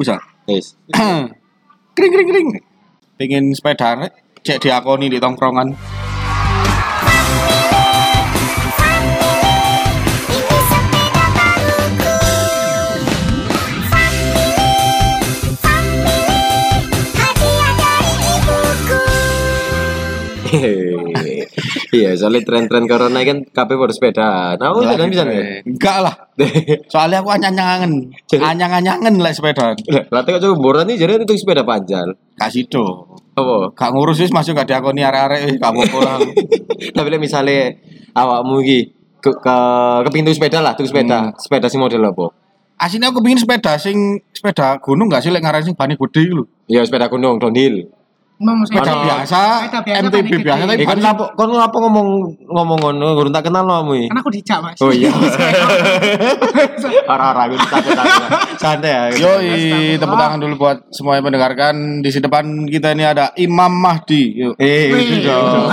Bisa. Wis. kring kring kring. Pengen sepeda cek diakoni di tongkrongan. Iya, soalnya tren-tren corona kan kabeh pada sepeda. Nah, aku sepeda bisa nih. Enggak lah. Soalnya aku anyang-anyangen. Jadi- Anyang-anyangen lah sepeda. Lah teko coba boran nih jadi itu sepeda panjang. Kasih do. Apa? Gak ngurus wis masuk gak diakoni arek-arek gak apa-apa lah. Tapi misale awakmu iki ke, ke kepingin tuku sepeda lah, tuku sepeda. Sepeda sing model apa? Aslinya aku pengen sepeda sing sepeda gunung gak sih lek ngaran sing bani gede lho. Ya sepeda gunung downhill. Mau Sepeda biasa, biasa, MTB biasa tapi Eh kan lapo kon lapo ngomong ngomong ngono, gurun tak kenal lo kamu. Kan aku dijak, Mas. Oh iya. Ora-ora gue santai-santai. Santai ya. Yoi, tepuk tangan dulu buat semua yang mendengarkan. Di sini depan kita ini ada Imam Mahdi. Yuk. Eh, itu dong.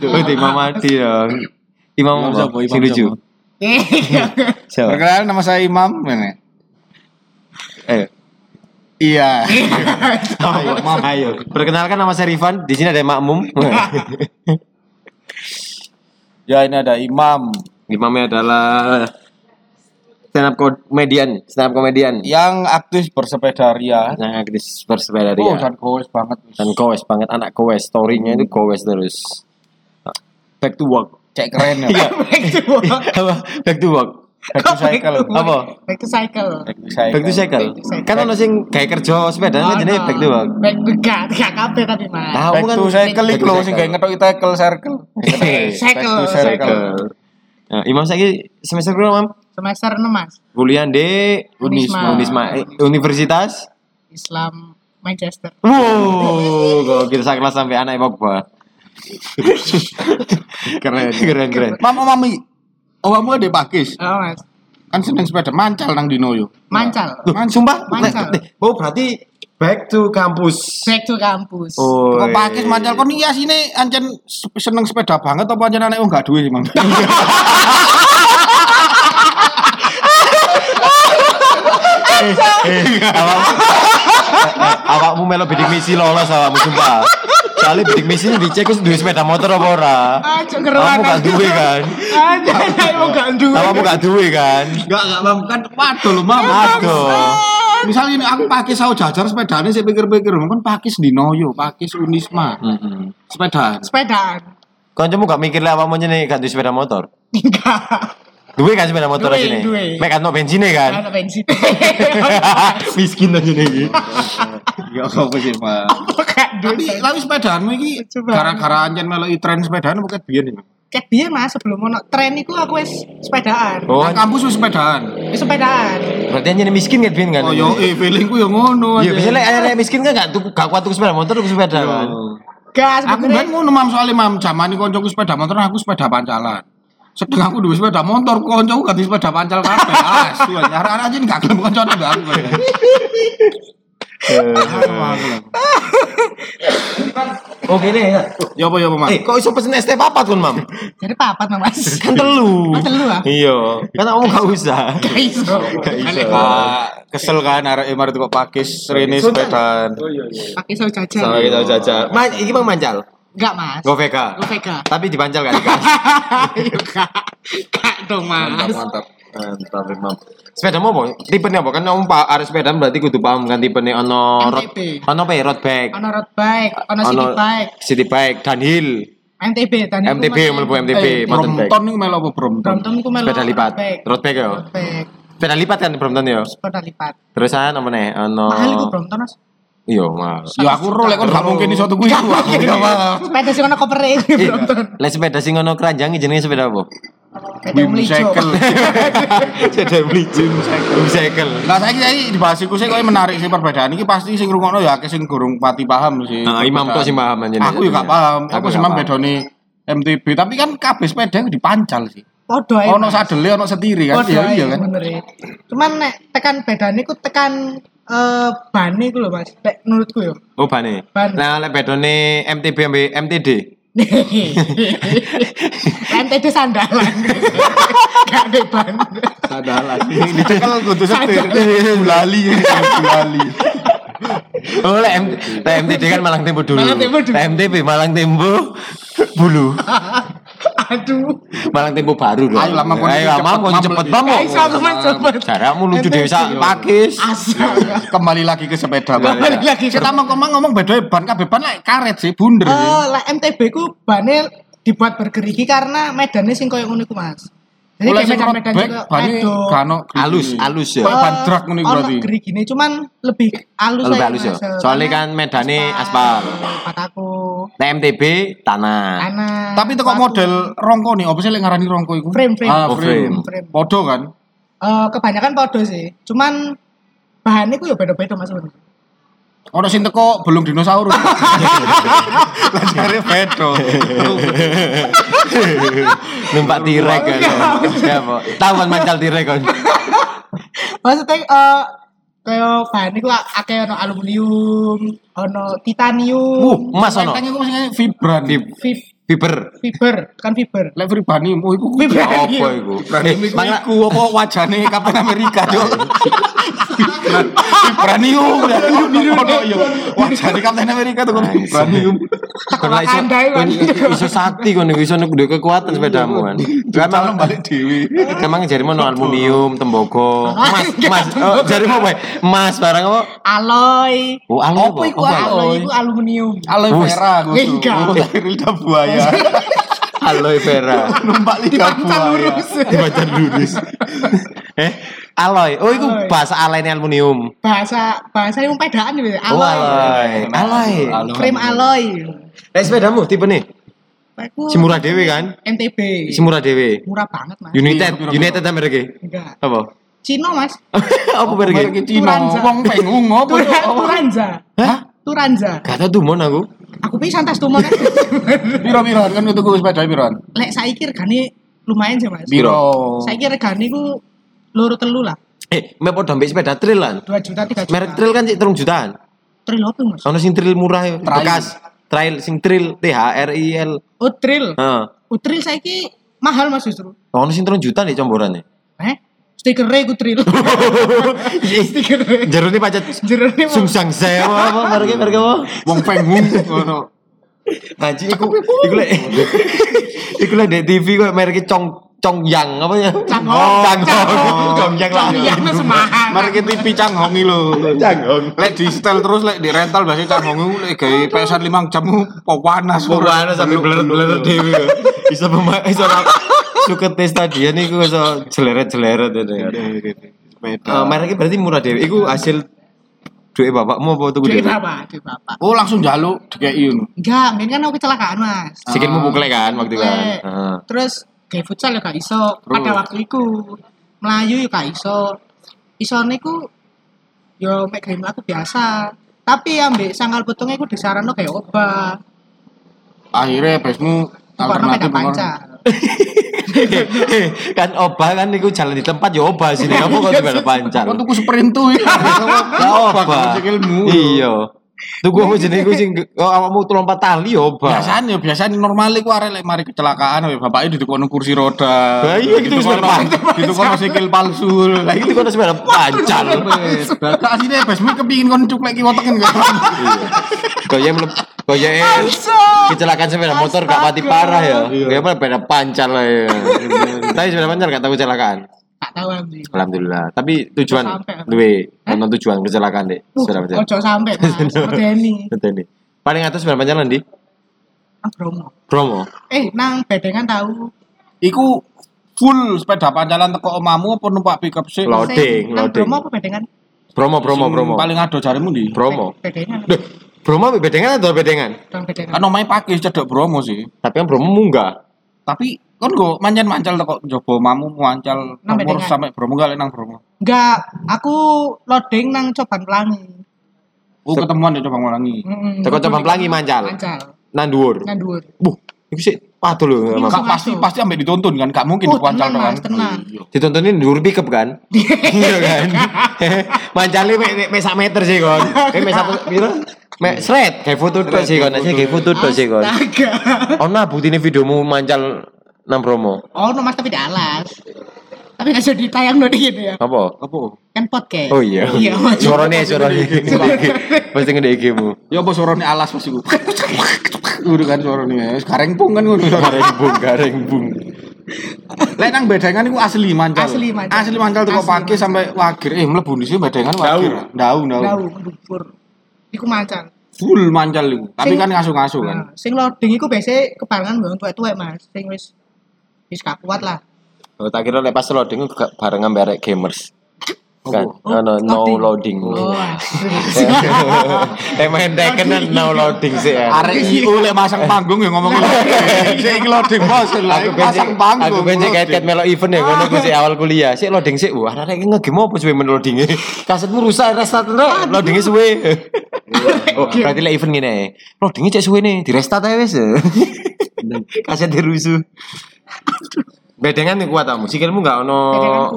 Kudu Imam Mati dong. Imam Imam apa? siapa? Imam lucu. Iya. Siapa? Perkenalkan nama saya Imam. Eh, Iya. ayo, ayo. Perkenalkan nama saya Rifan. Di sini ada Makmum. Ya ini ada Imam Imamnya adalah stand up komedian, stand up komedian. yang aktif bersepeda ria. Yang aktif bersepeda Oh, dia. dan goes banget. Dan goes banget anak goes. Story-nya itu goes terus. Back to work. Cek keren ya. Iya. Back to work. Apa? Back to work. Back to cycle. Apa? Back to cycle. Back to cycle. Back to cycle. To. Kan ono sing gawe kerja sepeda kan jenenge back to work. Back enggak, enggak kabeh tapi Mas. Back to cycle iku to lho sing cycle. gawe ngetoki tackle circle. Cycle, Back to Cycle. Nah, Imam saiki semester berapa, Mam? Semester 6 Mas. Kuliah di Unisma. Unisma Universitas. Islam Manchester. Wow, kok kita sekelas sampai anak Pogba. keren, keren, keren. Mam mami. Oh, kamu ada pakis. Oh, Mas. Kan seneng sepeda mancal nang dino yo. Mancal. Loh, sumpah? Mancal. Oh, berarti back to kampus. Back to kampus. Oh. Kok pakis mancal kon iya sini ancen se- seneng sepeda banget apa ancen anak wong gak duwe Mang? Awakmu melo bidik misi lolos awakmu sumpah. Soalnya bidik misi ini dicek wis duwe sepeda motor apa ora. Aja Kamu gak duwe kan? Aja mau gak duwe. Kamu gak duwe kan? Enggak, enggak, Mam. Kan waduh lho, Mam. Aduh. Misalnya ini aku pakai sawo jajar sepedanya saya pikir-pikir kan pakis di Noyo, pakis Unisma, Heeh. sepeda. Sepedaan. Kancamu gak mikir lah awakmu nyene gak duwe sepeda motor. Enggak. Duwe kan sepeda motor Duwe, sini. duwe. Mek kan no bensinnya kan. Ada bensin. Miskin aja nih. Ya apa sih, Pak? Tapi tapi sepedaanmu iki Coba. gara-gara anjen meloki tren sepedaan bukan biyen iki. Ket biyen Mas sebelum ono tren iku aku wis sepedaan. Oh, Nang kampus wis sepedaan. Wis sepedaan. berarti anjene miskin kan Bin kan? Oh yo eh feelingku yo ngono. Iya, anjen. bisa lek miskin kan gak tuku gak kuat tuku sepeda motor tuku sepeda kan. Gas Aku kan ngono mam soalnya mam zaman iki koncoku sepeda motor aku sepeda pancalan. Sedang aku duwe sepeda motor, koncoku ganti sepeda pancal kabeh. Asu, arek-arek anjen gak gelem koncone mbak aku. Aku lah. Oh gini ya. Ya apa ya apa, Mam? Eh, kok iso pesen es teh papat kun, Mam? Jadi papat Mas. Kan telu. Oh, telu, ah? Iya. Kan kamu gak usah. Gak iso. Kak, kesel kan arek emar kok pakis rene sepedaan. Pakai saus jajan. Sama kita jajal. Man, iki Bang mancal. Enggak Mas. Go VK. Go VK. Tapi dipancal kan ikan. Ayo kak. Kak dong Mantap, Mas. mantap. Mantap, Mam. Sepeda mau apa? Tipe apa? Kan kamu pak arek sepeda berarti kudu paham kan tipe ono road ono apa ya road bike. Ono road bike, ono city bike, city bike, downhill, MTB dan iku MTB mlebu MTB, Eh. Brompton iki melo apa Brompton? Brompton ku melu Sepeda lipat. road bike. Ya. Sepeda lipat kan Brompton ya. Sepeda lipat. Terusan apa nih? Ono Mahal iku Brompton Mas. Iya, mahal. Ya aku ro lek kon gak mungkin iso tuku iku. Aku gak mau. Sepeda sing ono kopere iku Eh, Brompton. Lek sepeda sing ono keranjang jenenge sepeda apa? Sepeda melijo. Cycle. Sepeda melijing. Cycle. Lah saiki saiki dibahas iku sih koyo menarik sih perbedaan iki pasti sing ngrungokno ya akeh sing gorong pati paham sih. Nah, Imam kok sing paham anjene. Aku juga gak paham. Aku paham. bedone MTB, tapi kan kabeh sepeda iku dipancal sih. Podo ae. Ono Mas. sadele, ono setiri kan. Iya iya kan. ya. Cuman nek tekan bedane ku tekan eh ban iku lho Mas. Nek menurutku yo. Oh, bane. Ban. Nah, lek bedone MTB ambe MTD. Itu sandalan. Gak ada ban. Sadalah. Ini dicekel kudu setir. Bulali, bulali. Oh, lek M- lek MTD kan Malang Tempo dulu. Malang Tempo dulu. MTB Malang Tempo Bulu. Aduh. Malang Tempo baru loh. Ayo lah, Mam, Ayo lah, Mam, cepet, coba. Caramu lucu desa Iya. pakis. Asal. Kembali lagi ke sepeda. Kembali lagi Kita mau ngomong ngomong beda ban kabeh ban lek karet sih bunder. Eh, lah MTB ku bane dibuat bergerigi karena medannya sing koyo ngono iku, Mas. Jadi kayak sing road bane edo. kano Halus, halus ya. Kayak ban drag ngono iku Ono berarti. gerigine cuman lebih halus Lebih aja, halus ya. Soalnya kan medane aspal. Pataku. Lek MTB tanah. Tanah. Tapi teko model rongko nih, apa sih lek ngarani rongko iku? Frame, frame. Ah, Oh, frame. frame. Podo kan? Eh, kebanyakan podo sih. Cuman bahannya ku ya beda-beda Mas. Ono sing teko belum dinosaurus. Lah jare bedo. Numpak tirek kan. Ya, Pak. Tahu kan mancal tirek kan. Maksudnya eh kayak bahannya ku akeh ono aluminium, ono titanium, Uh, emas ono. Lenteng iku sing vibran. fi- Fiber. fiber, kan fiber. Lek vibranium, oh iku Vibranium. Apa iku? Vibranium Eh, iku mangla- iku apa wajane Kapten Amerika, Cuk. Vibranium. ya. Wajane Kapten Amerika tuh kan vibranium. Kon lah iso sakti kon iku iso duwe kekuatan sepedamu kan. Emang balik dewi. emang jarimu no aluminium, tembaga. Emas, emas. Oh, jarimu apa? Emas barang apa? Alloy. Oh, aluminium. Apa iku? Alloy itu aluminium. Aloe Wus. vera gue tuh. Enggak. Buaya. Aloe vera. Numpak lidah buaya. lurus. Dibaca lurus. eh, alloy. Oh, itu bahasa alloy aluminium. Bahasa bahasa yang pedaan gitu. Oh, alloy. Alloy. Frame alloy. Eh, sepedamu tipe nih. Aku Si murah dewe kan? NTB. Si murah dewe. Murah banget, Mas. United, Iya. United mereka. Enggak. Apa? Cino, Mas. Apa? Merek Cino, wong pengung apa? Turanza. Hah? Turanza. Gak tau tuh mon aku. Aku pisan tas tuh kan. Piro-piro kan itu gue sepeda piro? Lek saiki regane lumayan sih, Mas. Piro? Saiki regane ku loro telu lah. Eh, me podo ambek sepeda trail lan. 2 juta 3 juta. Merek trail kan sik 3 jutaan. Trail apa, Mas? Ono sing trail murah ya, Trail. bekas. Trail sing trail T H R I L. Oh, trail. Heeh. Oh, trail saiki mahal Mas justru. Ono sing 3 juta nih comborane. Eh? Stiker ku trail. Stiker. Jero ini pacet Jerone mau sungsang sewa apa mereka mereka apa? Wong pengung ngono. Haji iku iku lek iku lek di TV kok merek cong cong yang apa ya? Canghong. Canghong. Canghong. Cong yang lah. Canghong mas mahal. Merek TV canghongi lho. Canghong. Lek di setel terus lek di rental biasanya canghongi lek gawe pesan 5 jam kok panas. Pokoknya sampai beler-beler dewi. Bisa pemain bisa suket tes stadion iku iso jeleret-jeleret itu. Sepeda. Eh, mereknya berarti murah dewi. Iku hasil duit bapakmu apa tuku Duit bapak, duit bapak. Oh langsung jaluk dikei ngono. Enggak, mungkin kan aku kecelakaan mas. Sikilmu pukul kan waktu itu kan. Heeh. Terus kayak futsal ya gak iso. Pada Terus? waktu itu Melayu ya gak iso. Isone ku yo mek gawe mlaku biasa. Tapi ambek sangkal betungnya ku disaranno kayak obat. Akhirnya besmu Karena alternatif panca. kan obah kan niku jalan di tempat ya obah sini. Apa kok juga pancal? Kok tuku sprint tuh ya. Lah obah. Sikilmu. Iya. Apa jenenge iku sing oh awakmu lompat tali ya obah. Biasanya biasanya normal iku arek lek mari kecelakaan ya bapaknya ditukono kursi roda. Lah iya, gitu Ditukono- sepeda. Ditukono sikil palsu. Lah itu kan sepeda pancal. Gak asine besmu kepingin kon cuklek ki woteken gak. Kaya melep kaya kecelakaan sepeda motor gak mati parah ya. Kayak apa sepeda pancal lah ya. Tapi sepeda pancal gak tahu kecelakaan. Tahu anjing. Alhamdulillah. Tapi tujuan duwe ono tujuan kecelakaan deh. Uh, pancal. ojo sampai mas. Seperti ini. Betul nih. Paling atas sepeda pancal nanti Nang Bromo. promo. Eh, nang bedengan tahu. Iku full sepeda pancalan teko omamu apa numpak pickup sih? Loading, Nang loading. Bromo apa bedengan? Promo promo promo. Paling ado jarimu di. Promo. Bedengan. Duh, promo ambek bedengan atau bedengan? Kan omahe pakis cedok Bromo sih. Tapi kan promo munggah. Tapi kon go manjan mancal teko njaba omamu mancal nomor sampai Bromo gak nang Bromo. Enggak, aku loading nang Coban Pelangi. Oh ketemuan di Coba Ngulangi. Mm-mm. Teko Coban Pelangi mancal. Mancal. Nang dhuwur. Nang dhuwur. Buh, iku patuh lho. Iya. Mas. Kak pasti pasti ambek dituntun kan, gak mungkin Oh, dipancal kan. Mas, tenan. Iya. Ditontonin dhuwur pickup kan? Iya kan? Mancale mek mek mek sak meter sih kon. Kayak mek satu piro? Mek sret, kayak foto tok sih kon, sih kayak foto tok sih kon. Astaga. Ono buktinya videomu mancal nang promo. Oh, no, mas tapi di alas. Tapi nggak bisa ditayang dong gitu ya. Apa? Apa? Kan podcast. Oh iya. Iya. Suarane suarane. Pasti ngene iki mu. Ya apa suarane alas pasti ku. Udah kan suarane. Gareng pung kan ngono. Gareng bung, gareng bung. Lek nang bedengan iku asli mancal. Asli mancal. Asli mancal teko pagi mancal. sampai wagir. Eh mlebu di sini bedengan wagir. Ndau, ndau. Tahu, mendubur. Iku macan. Full mancal iku. Tapi Sing- kan ngasu-ngasu kan. Nah, sing loading iku biasanya kebarengan mbak tuwek-tuwek mas. Sing wis wis gak kuat lah. Oh, tak kira lek pas loading gak bareng amberek gamers. Kan, Oh, ono no loading. loading. Oh. Eh Tekken kan no loading sih ya. Arek IU lek masang panggung ya loading. Sik loading bos lah. Aku Pasang panggung. aku benci kait-kait melo event ya, ngono ku sih awal kuliah. Sik loading sik, wah arek iki ngegame apa suwe men loadinge. Kasetmu rusak restart loadinge suwe. Oh, berarti lek event ngene. Loadinge cek suwe nih, di restart ae wis. Kaset dirusuh. Bedengan nih kuat kamu. Sikilmu enggak ono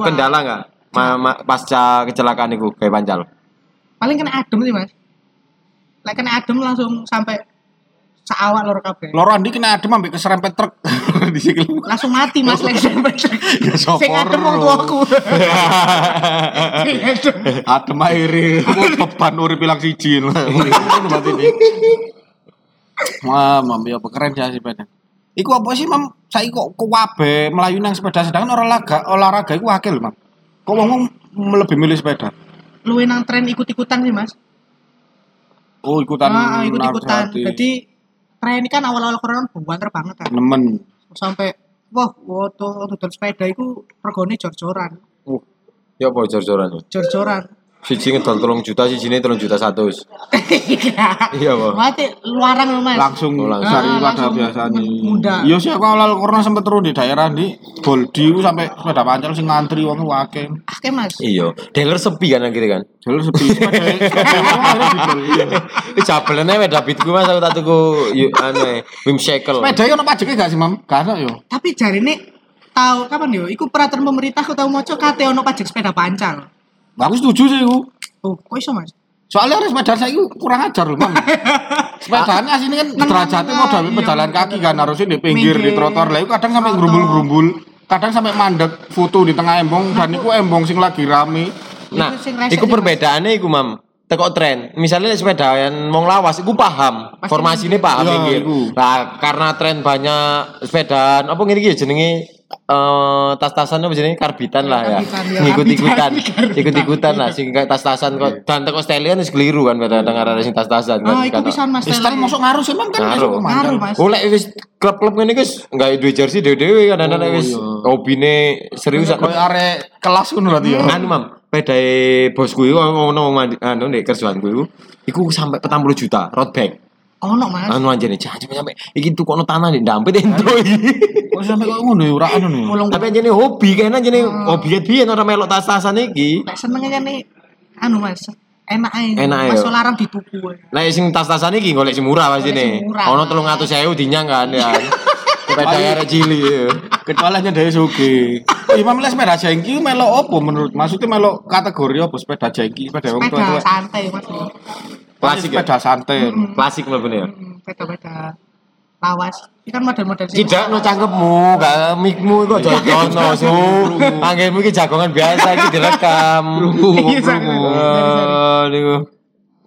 kendala enggak? Ma, ma, pasca kecelakaan iku kayak pancal. Paling kena adem sih mas. Lek kena adem langsung sampai seawak lor kabeh. Loro Andi kena adem ambek keserempet truk di sikil. Langsung mati mas lek sampai. Ya sapa Sing adem wong tuaku. Sing adem. Adem aire, beban urip bilang siji lho. Ngono ini. Wah, mam ya keren ya sepeda. Iku apa sih, Mam? Saiki kok kuwabe melayu nang sepeda sedangkan olahraga olahraga iku akeh lho, Mam. Kok wong lebih milih sepeda? Luwe nang tren ikut-ikutan sih mas. Oh, ikutan Ah, ikut-ikutan. narkotik. Jadi tren ini kan awal-awal corona banter banget kan. nemen. Sampai wah, foto dodol sepeda itu regane jor-joran. Uh, ya apa jor-joran iki? Jor-joran. Siji ngedol 3 juta, sijine 3 juta 100. Iya, Pak. Mati luaran loh mas. Langsung Oh, langsung. cari Ah, pada biasanya. muda. Iya sih aku awal corona sempet turun di daerah di Boldi sampai sepeda pancal sing ngantri wong akeh. Oke mas. Iya, dealer sepi kan akhirnya kan. Jalur sepi sepeda. sepeda akhirnya didol. Iya. Davidku Mas aku tak tuku yuk ane Wim Shackle. Sepeda iki ono pajaknya gak sih, Mam? Gak ono yo. Tapi jari ini tahu kapan yo? Iku peraturan pemerintah aku tahu mau kate ono pajak sepeda pancal. Aku setuju sih iku. Oh, kok iso mas? Soalnya harus sepeda saya kurang ajar loh, Mam. Sepedanya aslinya kan derajatnya mau dari Iya, pejalan kaki kan harusnya di pinggir di trotoar lah. Itu kadang sampai Trotoar. gerumbul-gerumbul, kadang sampai mandek foto di tengah embong dan itu embong sing lagi rame. Nah, Iku iku Mas. perbedaannya iku Mam. Teko tren. Misalnya sepeda yang mau lawas, iku paham. Pasti Formasi ini paham Iya, pinggir. iku. Nah, karena tren banyak sepedaan, apa ngene iki ya jenenge eh tas-tasan apa jenenge karbitan lah ya. Ya, Ngikut-ikutan. Ikut-ikutan lah sing kayak tas-tasan kok dan teko stelian wis keliru kan kadang-kadang arek sing tas-tasan kan. Ah, iku Kata- pisan mas. Style masuk ngaruh sih, Mam kan Ngaruh. Mas. Oh lek wis klub-klub ngene guys, enggak duwe jersey dhewe-dhewe kan anak Oh, wis iya. hobine serius Kayak arek kelas ngono berarti ya. anu mam pedae bosku iku ngono mandi anu nek kerjaanku iku iku sampai 40 juta road bag Ono mas. anu anjene jangan sampai iki tukokno tanah di dampet ento iki Kok sampai kok ngono ya ora anu nih. Mulung. tapi anjene hobi kan anjene hobi biyen ora melok tas-tasan iki Lek senengnya nih, anu mas. Enak aja. Enak Mas ya. larang dituku. Nah, sing tas-tasan iki golek sing murah pasti nih. murah. Ono 300.000 dinyang kan ya. Sepeda arek cilik. ya. Kecuali hanya dari suge. Imam les sepeda jengki melo opo menurut? Maksudnya melo kategori apa sepeda jengki, sepeda wong Sepeda tua-tua. santai mas. Klasik ya? sepeda santai. Klasik ya. Hmm, Sepeda-sepeda lawas. Ini kan model-model sing- Tidak no cangkepmu, gak mikmu kok jodono su. Anggenmu iki jagongan biasa iki direkam. Iya, sorry. niku.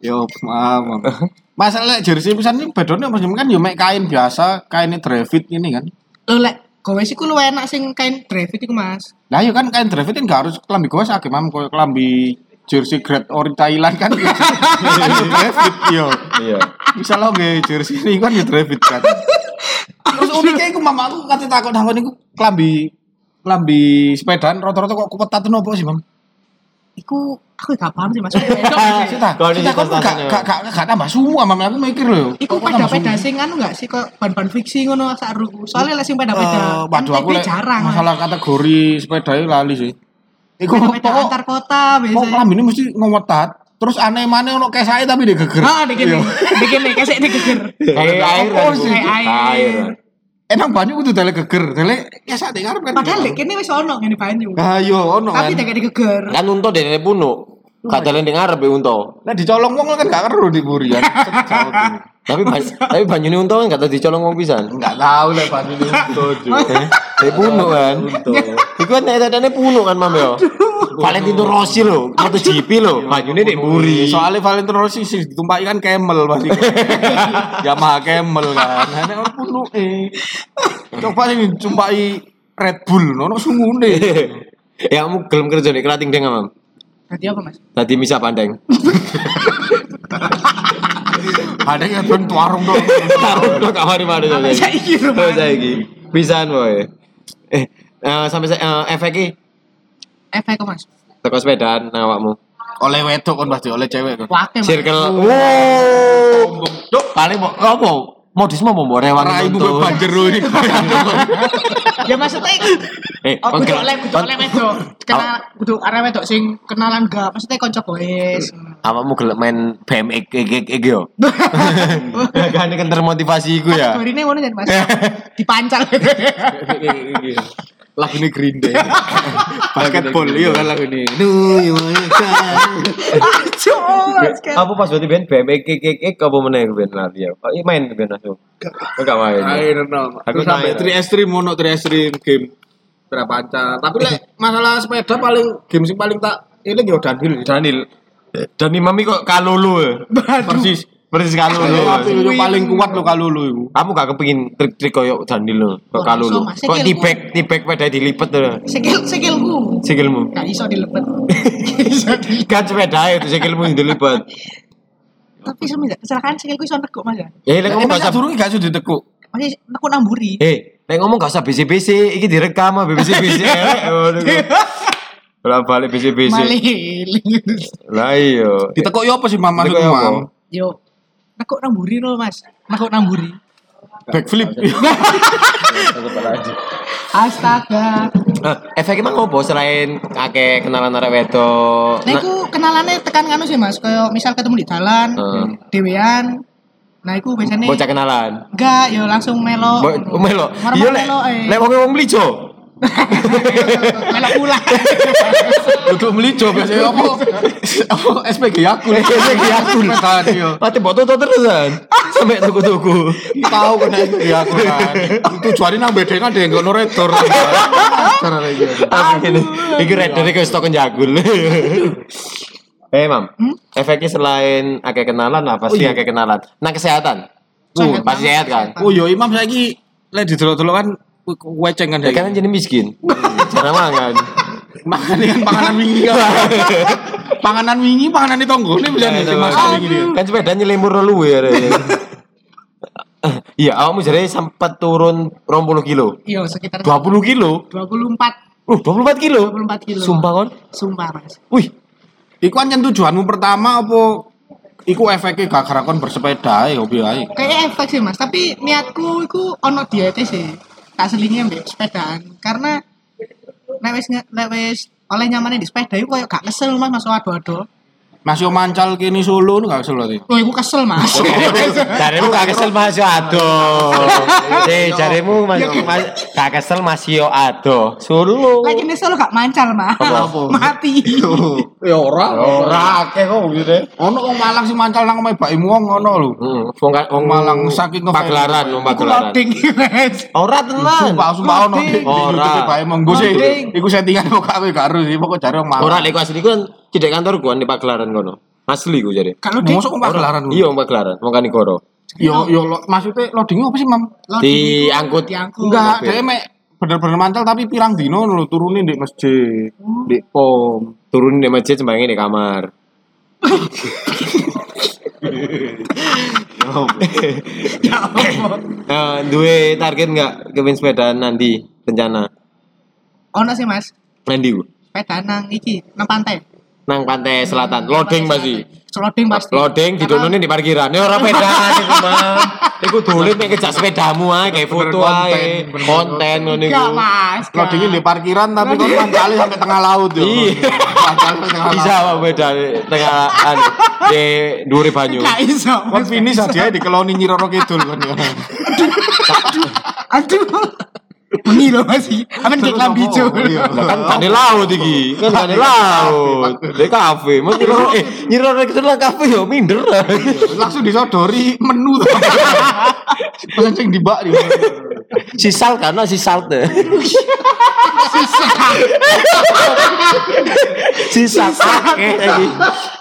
Yo, maaf. Masalah jersey pisan ini bedone apa sih? kan yo mek kain biasa, kain Drevit ini kan. Lo lek gowes iku luwih enak sing kain Drevit iku mas. Nah, yo kan kain Drevit kan gak harus kelambi gowes akeh mam koyo kelambi jersey grade ori Thailand kan. kan yo. Iya. Misalnya nggih jersey ini kan yo Drevit kan. Terus uniknya iku mama aku kate takut takon iku kelambi kelambi sepedaan rata-rata kok kupetat nopo sih, Mam? Iku aku gak paham sih mas. Sita, Kondisi Sita, kok gak tas-tasannya. gak gak gak tambah semua, Mam. Aku mikir loh. Iku peda-peda semua? sing anu gak sih kok ban-ban fiksi ngono sak ruku. Soalnya lek sing peda-peda Eh, waduh aku jarang. Mas. masalah kategori sepeda itu lali sih. Iku pokok antar kota pokok biasanya. kelambi ini mesti ngowetat. Terus aneh mana ono kesake tapi dia geger. Ah, dikene. Dikene kesek digeger. Kayak air kan. Kayak air. Enak banyu kudu dele geger, dele kesake ngarep kan. Padahal lek kene wis ono ngene banyu. Ayo ono Tapi kan. tidak digeger. Kan untuk dari puno. Ning ngarep ya unta. Nek dicolong wong kan gak keru di burian. Tapi ba- tapi banyune unta kan gak tau dicolong wong pisan. Enggak tahu lah Pak ini setuju. Eh, puno kan. Iku kan tetene puno kan Mam yo. Valentino Rossi lho, MotoGP lho, banyune nek mburi. Soalnya Valentino Rossi sih ditumpaki kan Camel pasti. Yamaha Camel kan. Nek ono punu eh. Coba sing ditumpaki Red Bull ono sungune. Ya kamu gelem kerja nek kerating deng Mam. Tadi apa mas? Tadi misa pandeng. Ada yang ben warung dong. Taruh lo kamar mana tuh? Saiki. Sampai saiki. Pisan boy. Eh, eh, sampai sa- eh, efek iki Efek kok mas? teko sepedaan nang awakmu. Oleh wedok kan pasti oleh cewek kan. Circle. Wow. Paling mau apa? Modismu mau mau rewang tuntun. kok banjero ini. Ya maksudnya Eh, Oh, kudu oleh, kudu oleh wedok. Kenal, kudu arek wedok sing kenalan gak? Maksudnya konco boys. Awakmu gelem main BMX iki yo. Kan kan termotivasi iku ya. Kategorine ngono jan mas. Dipancal. Lagu ini Green Day. Basketball iya kan lagu ini. Do you wanna come? Apa pas berarti ben BMX iki iki apa meneh ben lari ya. Oh, iya main ben langsung. Enggak main. Ayo no. Aku Aku sampai main. 3 extreme mono 3 extreme game. Berapa panca. Tapi lek masalah sepeda paling game sing paling tak ini yo downhill. Daniel. Dan Mami kok kalulu ya. Persis. Persis kalulu. tapi yo paling kuat lo kalulu iku. Kamu gak kepengin trik-trik koyo Daniel lo, kok iso, Mas. Kok Sikilku. tibek tibek pada dilipet tuh. Sikil sikilku. Sikilmu. Gak iso. Gak iso dilebet. Kan sepeda itu sikilmu yang dilipet. Tapi semenjak kecelakaan sikilku iso nekuk mas ya. Eh, lek ngomong gak usah durung gak sudah ditekuk. Masih nekuk namburi. Eh, lek ngomong gak usah BC-BC, iki direkam ah BC-BC. Lah balik BC-BC. Maliling. Lah iya. Ditekuk yo apa sih apa? mam? Yo. Nekuk namburi loh mas. Nekuk namburi. Backflip. Astaga. Eh, efek emang apa selain akeh kenalan arek wedok? Nah, iku kenalannya tekan kanu sih mas. Kayak misal ketemu di jalan, Heeh. dewean. Nah, iku biasanya bocah kenalan. enggak, yo langsung melo. Bo melo. Iya lek melo, eh. lek wong wong mlijo. Melo pula. Duduk melijo biasanya apa? Apa SPG Yakul. SPG Yakul. Sepedaan yo. Mati botol terusan. Sampai tuku-tuku. Tahu kan SPG Yakul kan. Tujuannya nang bedengan deh enggak noretor. Cara lagi. Ini? Iki rider iki stok jagul. Eh, Mam. Efeknya selain akeh kenalan apa sih akeh kenalan? Nah, kesehatan. Uh, Sehat pasti sehat kan? Oh yo Imam saiki lek didelok-delok kan weceng kan Ya kan jadi miskin. Cara mangan. Makan kan panganan wingi panganan wingi, panganan di tonggo ini bisa nih mas wingi dia. Kan sepeda nyelimur luwe ya. Iya, awakmu jadi sempat turun 20 kilo. Iya, sekitar 20 kilo? 24 Uh, 24 kilo? 24 kilo. Sumpah kon? Sumpah, Mas. Wih, Iku anjen tujuanmu pertama apa iku efeknya gak karena kon bersepeda ya hobi ae. Kayak efek sih, Mas. Tapi niatku iku ono diete sih. Tak selingnya mbek sepedaan. Karena nek wis oleh nyamannya di sepeda iku koyo gak kesel, Mas, masuk ado-ado. Masih mancal kini Solo nu gak kesel berarti. Oh, iku kesel, Mas. Jarimu gak kesel Mas yo ado. Eh, jarimu Mas Mas- gak kesel Mas yo ado. Solo. Lagi kesel gak mancal, Mas. Apa? Mati. Ya ora. Ora akeh kok gitu. Ono wong Malang sing mancal nang omahe bakimu wong ngono lho. Heeh, wong wong Malang saking pagelaran, wong pagelaran. Mas. Ora tenan. Sumpah sumpah ono Ora. Bae sih. Iku settingan kok karo sih pokok jare wong Malang. Ora lek asli ku kan cedek kantor gua di pagelaran kono. Asli ku jadi. Kalau di wong pagelaran. Iya pagelaran, wong Kanigoro. Yo yo lo- maksudnya loadingnya apa sih, Mam? Diangkut. diangkut. Enggak, dia mek bener-bener mancal tapi pirang dino lho turunin di masjid, di pom. Turun di masjid sembayangnya di kamar. Ya Allah. Eh, duwe target nggak kepin sepedaan nanti rencana? Ono sih, Mas. Nanti ku. Sepeda nang iki, nang pantai. Nang pantai selatan, loading pasti. Loading pasti. Loading didononin di parkiran. Ya ora pedaan iku, Mam. Iku dolen mek kejak sepedamu ae kayak foto ae. Konten, ngono iku. Enggak, Mas. di parkiran tapi kan mancalnya sampai tengah laut yo. Iya. Sampai tengah laut. Bisa apa beda tengah anu di dhuwure banyu. Enggak iso. Kon finish aja di keloni Nyiroro Kidul kan. Aduh. Bengi lho masih. Amen kayak lambi hijau. Iya. Lah kan gak ada laut iki. Kan gak ada laut. Di kafe. Mas nyiro eh nyiro nek lah kafe yo minder. Langsung disodori menu tuh. Pas sing dibak di. Si salt kan si salt. Si salt akeh lagi.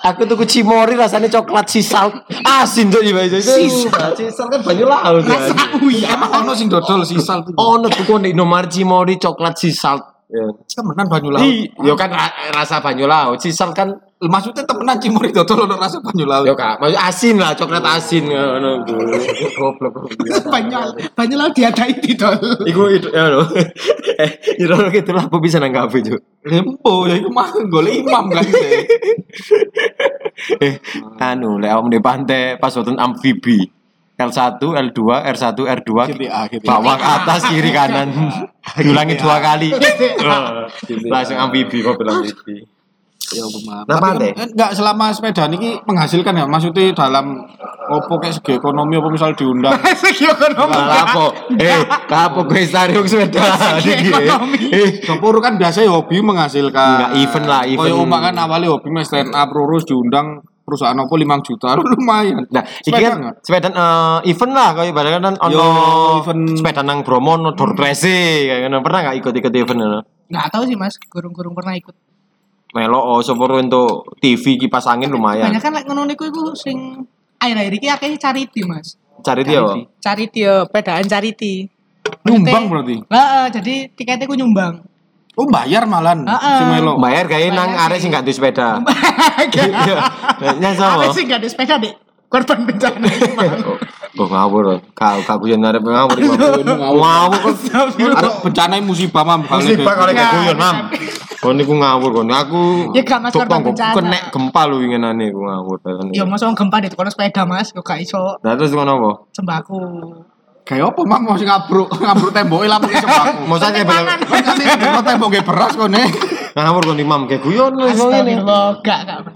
Aku tuku cimori rasanya coklat si salt. Asin tuh di baju. Si salt kan banyak laut. kan. Rasa uya. Emang ono sing dodol sisal tuh. Ono tuku nek nomor cimori coklat si salt. Ya. Temenan banyu laut. Ih, yo kan ra- rasa banyu laut. Si salt kan Maksudnya temenan cimori dodol ono rasa banyu laut. yo kak, maksud asin lah, coklat asin ngono. Goblok. Banyak banyak laut diadai didol. Iku itu ya lho. Eh, nyiro gitu lah bisa nang kafe. Lempo ya iku mah golek imam kan. eh, anu, lek awak di pantai pas wonten amfibi. L1, L2, R1, R2, GTA, GTA. bawah ke atas kiri kanan. Diulangi dua kali. Langsung amfibi kok bilang amfibi. Ya. Nah, Tapi pantai. kan, enggak selama sepeda niki menghasilkan ya. Maksudnya dalam opo kayak segi ekonomi apa misal diundang. Segi ekonomi. Lapo? Eh, kapo gue stadium sepeda. Segi ekonomi. Eh, Dapur kan biasa hobi menghasilkan. Enggak, event lah, event. Kayak Uma kan awalnya hobi mas stand up lurus diundang perusahaan apa 5 juta lumayan. Nah, iki Sepeda kan nggak? sepeda eh, event lah kayak ibaratnya kan ono event- sepeda nang Bromo ono door prize kayak ngono. Pernah enggak ikut-ikut event ngono? Nggak tahu sih mas, gurung-gurung pernah ikut. Melo oh sopor untuk TV kipas angin lumayan. Banyak kan lek ngono niku iku sing akhir-akhir iki akeh charity mas. Cari dia. apa? Charity yo, pedaan charity. Nyumbang berarti. Heeh, jadi tiketnya ku nyumbang. Oh bayar malan Heeh. si Melo. Bayar kayak nang Bayar arek sing gak duwe sepeda. Iya. Nya Apa sama. sih gak ada sepeda deh? Korban bencana. Kok ngawur. Kau kau guyon arep ngawur. Ngawur kok. Ada bencana musibah mam Musibah kalau kayak guyon, Mam. Kon niku ngawur kon. Aku Ya, gak, Mas, tok korban bencana. Kenek gempa lu winginane ku ngawur. Ya masa wong gempa di kono sepeda mas, kok gak iso Nah terus ngono apa? sembako. Kayak apa mam mau ngabruk ngabruk tembok lah pakai sembako. Mosok kayak bela Kasih ngabruk tembok kayak beras kok nih. ngawur kon imam kayak guyon gak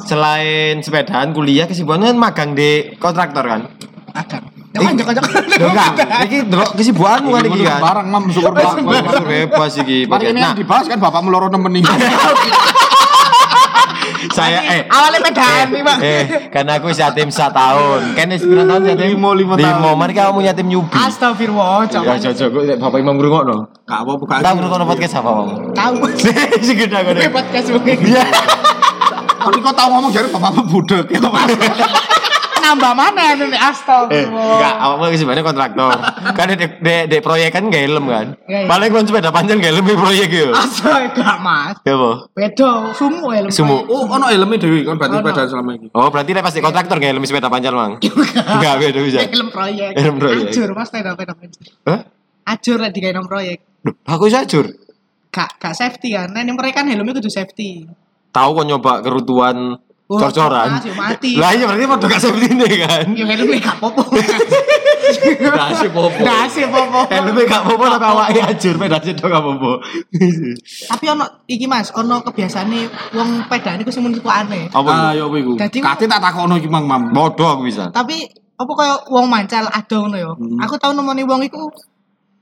Selain sepedaan kuliah kesibukannya kan magang di kontraktor kan? agak. Jangan jangan jangan. Iki delok kesibukanmu kan iki kan. Barang mam syukur bebas iki. Mari ini Nah, dibahas kan bapak meloro nemen ini. Saya eh Awalnya pedaan nih pak. eh karena aku yatim setahun. Kan wis pirang tahun yatim? Lima, lima tahun. Lima, mari kamu yatim nyubi. Astagfirullah, Ya jangan. cocok kok Bapak Imam ngrungokno. Gak apa bukan. Tahu ngrungokno podcast apa, Bang? Tahu. Sing gede. Hebat kas mungkin. Iya. Tapi kok tahu ngomong jadi bapak budek ya Mas. Nambah mana nih Eh, astagfirullah. enggak, awakmu ki sebenarnya kontraktor. kan di, di, di proyek kan gak helm kan. Iya, iya. Paling kon sepeda panjang gak helm di proyek yo. Astaga gak mas. Ya apa? Bedo, sumu ya. Sumu. Oh, ono helmnya dewi kan berarti sepeda selama ini. Oh, berarti nek pasti kontraktor gak helm sepeda panjang, Mang. Enggak beda bisa. Film proyek. Film proyek. Ajur mas sepeda sepeda ajur. Hah? Ajur lah di kayak proyek. Duh, aku iso ajur. Gak gak safety kan. Nah ini mereka kan helmnya kudu safety. Tahu kok nyoba kerutuan cor-coran. mas, ya mati. Lah iya berarti padha gak nih kan. Ya helmnya gak popo. Dasi popo. Dasi popo. Helmnya gak popo tapi awake ajur, pedase dong gak popo. Tapi ono iki mas, ono kebiasaane wong pedane ku sing menurutku aneh. Apa? Ah, itu? ya apa? Dadi- Kate tak takono iki Mang Mam. Bodoh aku bisa. Tapi apa kaya wong mancal ado ngono ya. Hmm. Aku tau nemoni wong iku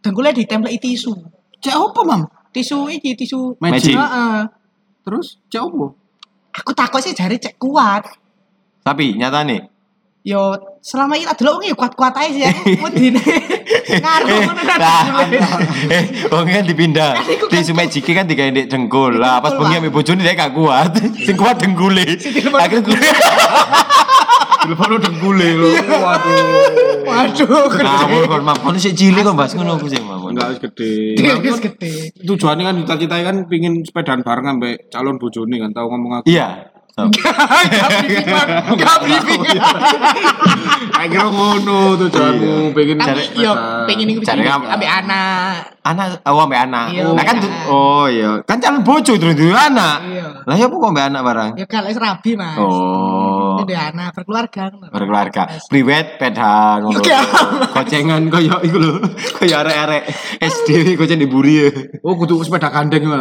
dengkule ditempleki tisu. Cek apa Mam? Tisu iki tisu Magic. Terus cek apa? Aku takut sih jari cek kuat. Tapi nyata nih. Yo selama ini adalah wong ya kuat-kuat aja sih aku medine. Ngaruh ngono kan. eh, wong kan dipindah. Di Sumaji kan digawe ndek dengkul. Lah pas bengi ambek bojone dia gak kuat. Sing kuat dengkule. Akhirnya Telepon dengkule lho. Waduh. Waduh, ngawur kon mam. Kon sik cilik kok bahas ngono aku sih. Enggak wis gede. Wis gede. Tujuannya kan cita-cita kan pingin sepedaan bareng ambek calon bojone kan tahu ngomong aku. Iya. Oh. Gak briefing. Gak briefing. Kayak kira ngono tujuanmu pengen cari yo sepeda. pengen iku Cari ambek anak. Anak oh ambek anak. Iya, Nah kan oh iya, kan calon bojo terus duwe anak. Iya. Lah ya apa kok ambek anak barang? Ya kalau rabi, Mas. Oh. Ada anak berkeluarga. berkeluarga priwet pedan ngono Oke. kocengan kaya iku lho kaya arek-arek SD kocen diburi ya Oh, kudu sepeda gandeng Mam.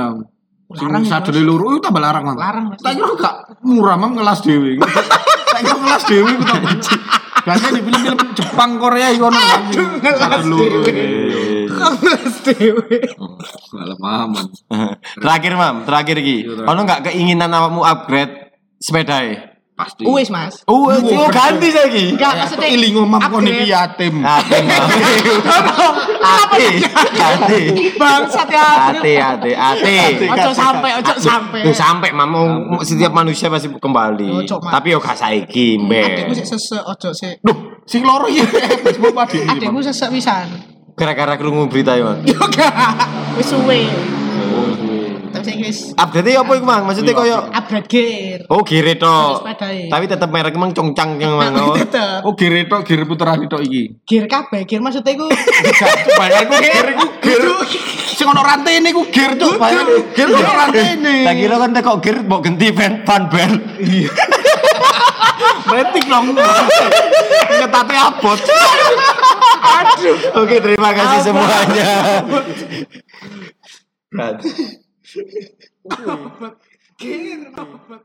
Larang, Sing Mas. sadele loro itu tambah larang, Mam. Larang, Mas. Tak kira gak murah, Mam, ngelas dhewe. Tak kira ngelas dhewe ku tak benci. Biasanya di film-film Jepang Korea iku ono ngelas dhewe. Kok ngeles dhewe. Malah maman. terakhir mam, terakhir iki. Iya, terakhir. Ono nggak keinginan awakmu upgrade sepeda Pasti. Wis, Mas. Oh, oh ganti saiki. Enggak Ya, maksudnya iling ngomong kon iki yatim. Ate, ate, ate, Bangsat ya. ate, ate, ate. Ojo sampai, ojo sampai. Tuh sampai mam, mau- setiap manusia pasti kembali. Tapi yo gak saiki, Adekmu mbek. sik sesek ojo sik. Duh, sing loro iki. Adekmu sesek pisan. Gara-gara krungu berita yo. Yo gak. Wis suwe. Wis Update ya apa iku, Mang? Maksudnya koyo upgrade gear. Oh, tok. Sepedae. Tapi tetep merek emang congcang yang mang. oh. Tetep. Oh, gire tok, gire puteran tok iki. Gear kabeh, gear maksudnya iku Bayar ku gire ku gire. Sing ono rantene ku gire cuk, bayar. Gire ono rantene. Tak kira kan kok gear mau ganti fan fan bel. Metik dong. Ngetate abot. Aduh. Oke, terima kasih semuanya. Gear.